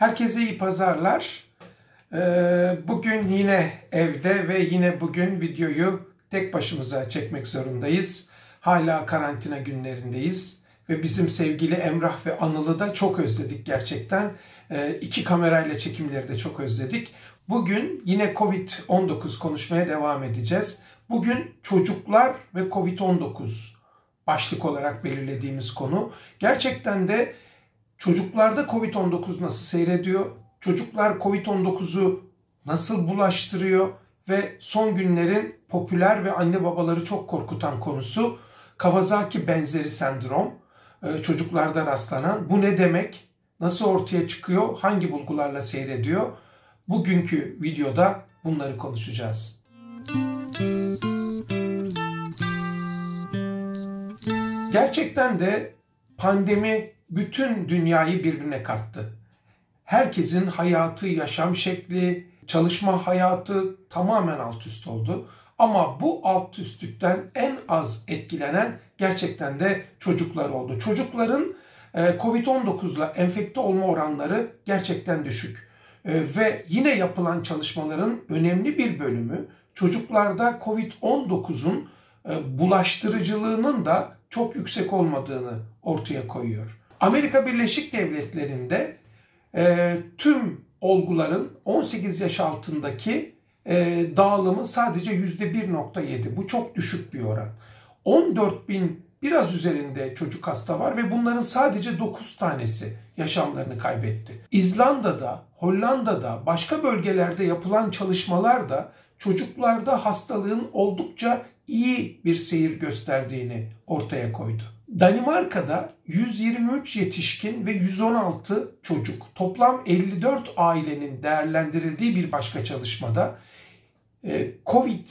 Herkese iyi pazarlar. Ee, bugün yine evde ve yine bugün videoyu tek başımıza çekmek zorundayız. Hala karantina günlerindeyiz ve bizim sevgili Emrah ve Anıl'ı da çok özledik gerçekten. Ee, iki kamerayla çekimleri de çok özledik. Bugün yine Covid-19 konuşmaya devam edeceğiz. Bugün çocuklar ve Covid-19 başlık olarak belirlediğimiz konu. Gerçekten de çocuklarda Covid-19 nasıl seyrediyor? Çocuklar Covid-19'u nasıl bulaştırıyor? Ve son günlerin popüler ve anne babaları çok korkutan konusu Kawasaki benzeri sendrom. Ee, çocuklarda rastlanan. Bu ne demek? Nasıl ortaya çıkıyor? Hangi bulgularla seyrediyor? Bugünkü videoda bunları konuşacağız. Gerçekten de pandemi bütün dünyayı birbirine kattı. Herkesin hayatı, yaşam şekli, çalışma hayatı tamamen alt üst oldu. Ama bu alt üstlükten en az etkilenen gerçekten de çocuklar oldu. Çocukların e, Covid-19 ile enfekte olma oranları gerçekten düşük. E, ve yine yapılan çalışmaların önemli bir bölümü çocuklarda Covid-19'un e, bulaştırıcılığının da çok yüksek olmadığını ortaya koyuyor. Amerika Birleşik Devletleri'nde e, tüm olguların 18 yaş altındaki e, dağılımı sadece %1.7. Bu çok düşük bir oran. 14 bin biraz üzerinde çocuk hasta var ve bunların sadece 9 tanesi yaşamlarını kaybetti. İzlanda'da, Hollanda'da, başka bölgelerde yapılan çalışmalar da çocuklarda hastalığın oldukça iyi bir seyir gösterdiğini ortaya koydu. Danimarka'da 123 yetişkin ve 116 çocuk toplam 54 ailenin değerlendirildiği bir başka çalışmada e, Covid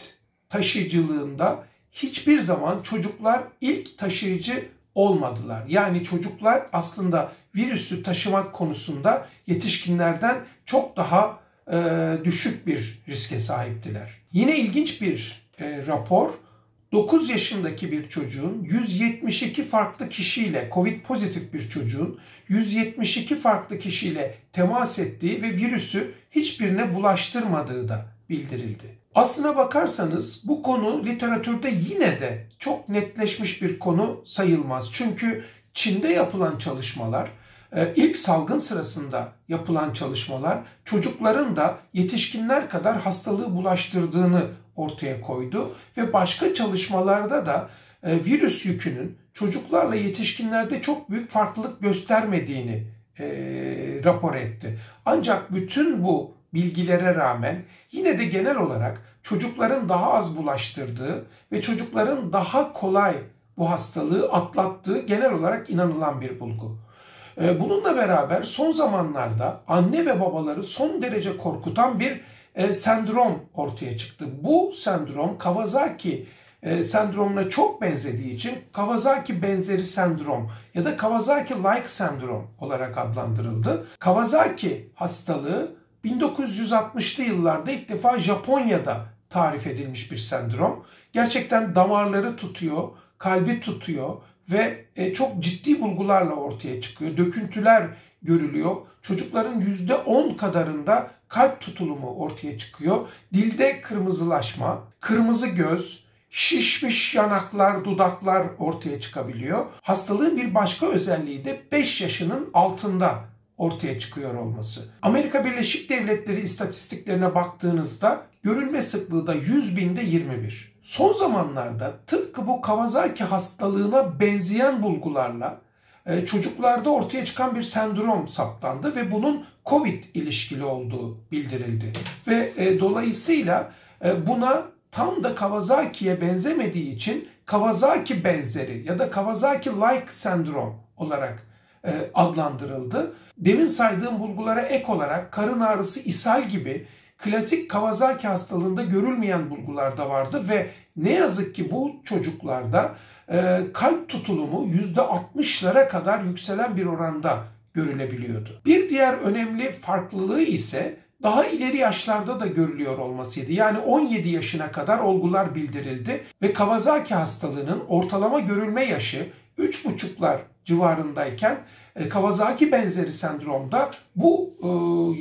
taşıyıcılığında hiçbir zaman çocuklar ilk taşıyıcı olmadılar. Yani çocuklar aslında virüsü taşımak konusunda yetişkinlerden çok daha e, düşük bir riske sahiptiler. Yine ilginç bir e, rapor 9 yaşındaki bir çocuğun 172 farklı kişiyle Covid pozitif bir çocuğun 172 farklı kişiyle temas ettiği ve virüsü hiçbirine bulaştırmadığı da bildirildi. Aslına bakarsanız bu konu literatürde yine de çok netleşmiş bir konu sayılmaz. Çünkü Çin'de yapılan çalışmalar ilk salgın sırasında yapılan çalışmalar çocukların da yetişkinler kadar hastalığı bulaştırdığını ortaya koydu ve başka çalışmalarda da e, virüs yükünün çocuklarla yetişkinlerde çok büyük farklılık göstermediğini e, rapor etti. Ancak bütün bu bilgilere rağmen yine de genel olarak çocukların daha az bulaştırdığı ve çocukların daha kolay bu hastalığı atlattığı genel olarak inanılan bir bulgu. E, bununla beraber son zamanlarda anne ve babaları son derece korkutan bir e, sendrom ortaya çıktı. Bu sendrom Kawasaki e, sendromuna çok benzediği için Kawasaki benzeri sendrom ya da Kawasaki-like sendrom olarak adlandırıldı. Kawasaki hastalığı 1960'lı yıllarda ilk defa Japonya'da tarif edilmiş bir sendrom. Gerçekten damarları tutuyor, kalbi tutuyor ve e, çok ciddi bulgularla ortaya çıkıyor. Döküntüler görülüyor. Çocukların %10 kadarında kalp tutulumu ortaya çıkıyor. Dilde kırmızılaşma, kırmızı göz, şişmiş yanaklar, dudaklar ortaya çıkabiliyor. Hastalığın bir başka özelliği de 5 yaşının altında ortaya çıkıyor olması. Amerika Birleşik Devletleri istatistiklerine baktığınızda görülme sıklığı da 100 binde 21. Son zamanlarda tıpkı bu Kawasaki hastalığına benzeyen bulgularla e, çocuklarda ortaya çıkan bir sendrom saptandı ve bunun COVID ilişkili olduğu bildirildi. Ve e, dolayısıyla e, buna tam da Kawasaki'ye benzemediği için Kawasaki benzeri ya da Kawasaki-like sendrom olarak adlandırıldı. Demin saydığım bulgulara ek olarak karın ağrısı, ishal gibi klasik Kawasaki hastalığında görülmeyen bulgular da vardı ve ne yazık ki bu çocuklarda e, kalp tutulumu %60'lara kadar yükselen bir oranda görülebiliyordu. Bir diğer önemli farklılığı ise daha ileri yaşlarda da görülüyor olmasıydı. Yani 17 yaşına kadar olgular bildirildi ve Kawasaki hastalığının ortalama görülme yaşı 3,5'lar civarındayken e, Kawasaki benzeri sendromda bu e,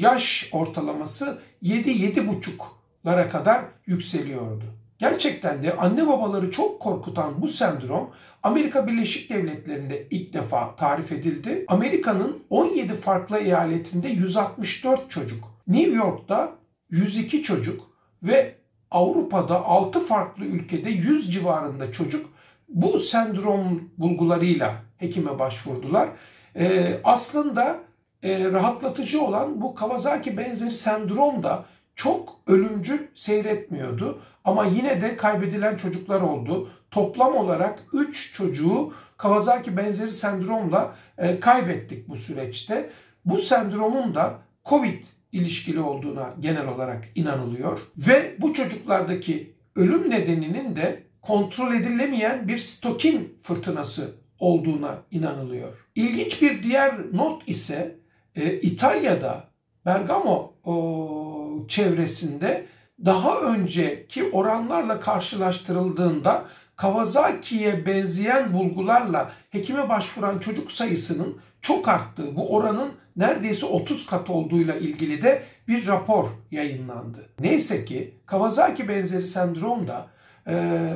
yaş ortalaması 7-7,5'lara kadar yükseliyordu. Gerçekten de anne babaları çok korkutan bu sendrom Amerika Birleşik Devletleri'nde ilk defa tarif edildi. Amerika'nın 17 farklı eyaletinde 164 çocuk, New York'ta 102 çocuk ve Avrupa'da 6 farklı ülkede 100 civarında çocuk bu sendrom bulgularıyla hekime başvurdular. Ee, aslında e, rahatlatıcı olan bu Kawasaki benzeri sendrom da çok ölümcül seyretmiyordu. Ama yine de kaybedilen çocuklar oldu. Toplam olarak 3 çocuğu Kawasaki benzeri sendromla e, kaybettik bu süreçte. Bu sendromun da COVID ilişkili olduğuna genel olarak inanılıyor. Ve bu çocuklardaki ölüm nedeninin de kontrol edilemeyen bir stokin fırtınası olduğuna inanılıyor. İlginç bir diğer not ise e, İtalya'da Bergamo o, çevresinde daha önceki oranlarla karşılaştırıldığında Kawasaki'ye benzeyen bulgularla hekime başvuran çocuk sayısının çok arttığı, bu oranın neredeyse 30 kat olduğuyla ilgili de bir rapor yayınlandı. Neyse ki Kawasaki benzeri sendromda 3 e,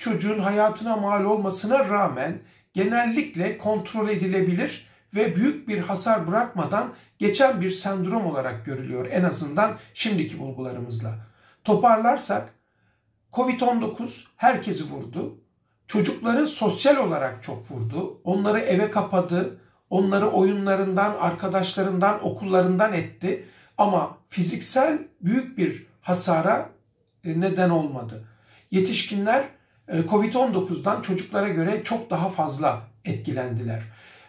çocuğun hayatına mal olmasına rağmen genellikle kontrol edilebilir ve büyük bir hasar bırakmadan geçen bir sendrom olarak görülüyor en azından şimdiki bulgularımızla. Toparlarsak Covid-19 herkesi vurdu. Çocukları sosyal olarak çok vurdu. Onları eve kapadı. Onları oyunlarından, arkadaşlarından, okullarından etti. Ama fiziksel büyük bir hasara e, neden olmadı. Yetişkinler e, Covid-19'dan çocuklara göre çok daha fazla etkilendiler.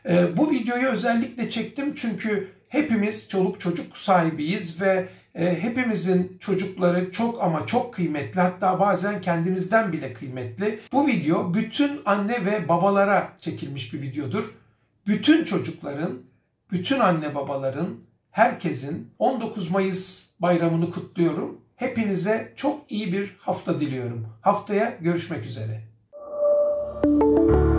E, bu videoyu özellikle çektim çünkü hepimiz çoluk çocuk sahibiyiz ve e, hepimizin çocukları çok ama çok kıymetli hatta bazen kendimizden bile kıymetli. Bu video bütün anne ve babalara çekilmiş bir videodur. Bütün çocukların, bütün anne babaların, herkesin 19 Mayıs bayramını kutluyorum. Hepinize çok iyi bir hafta diliyorum. Haftaya görüşmek üzere. Müzik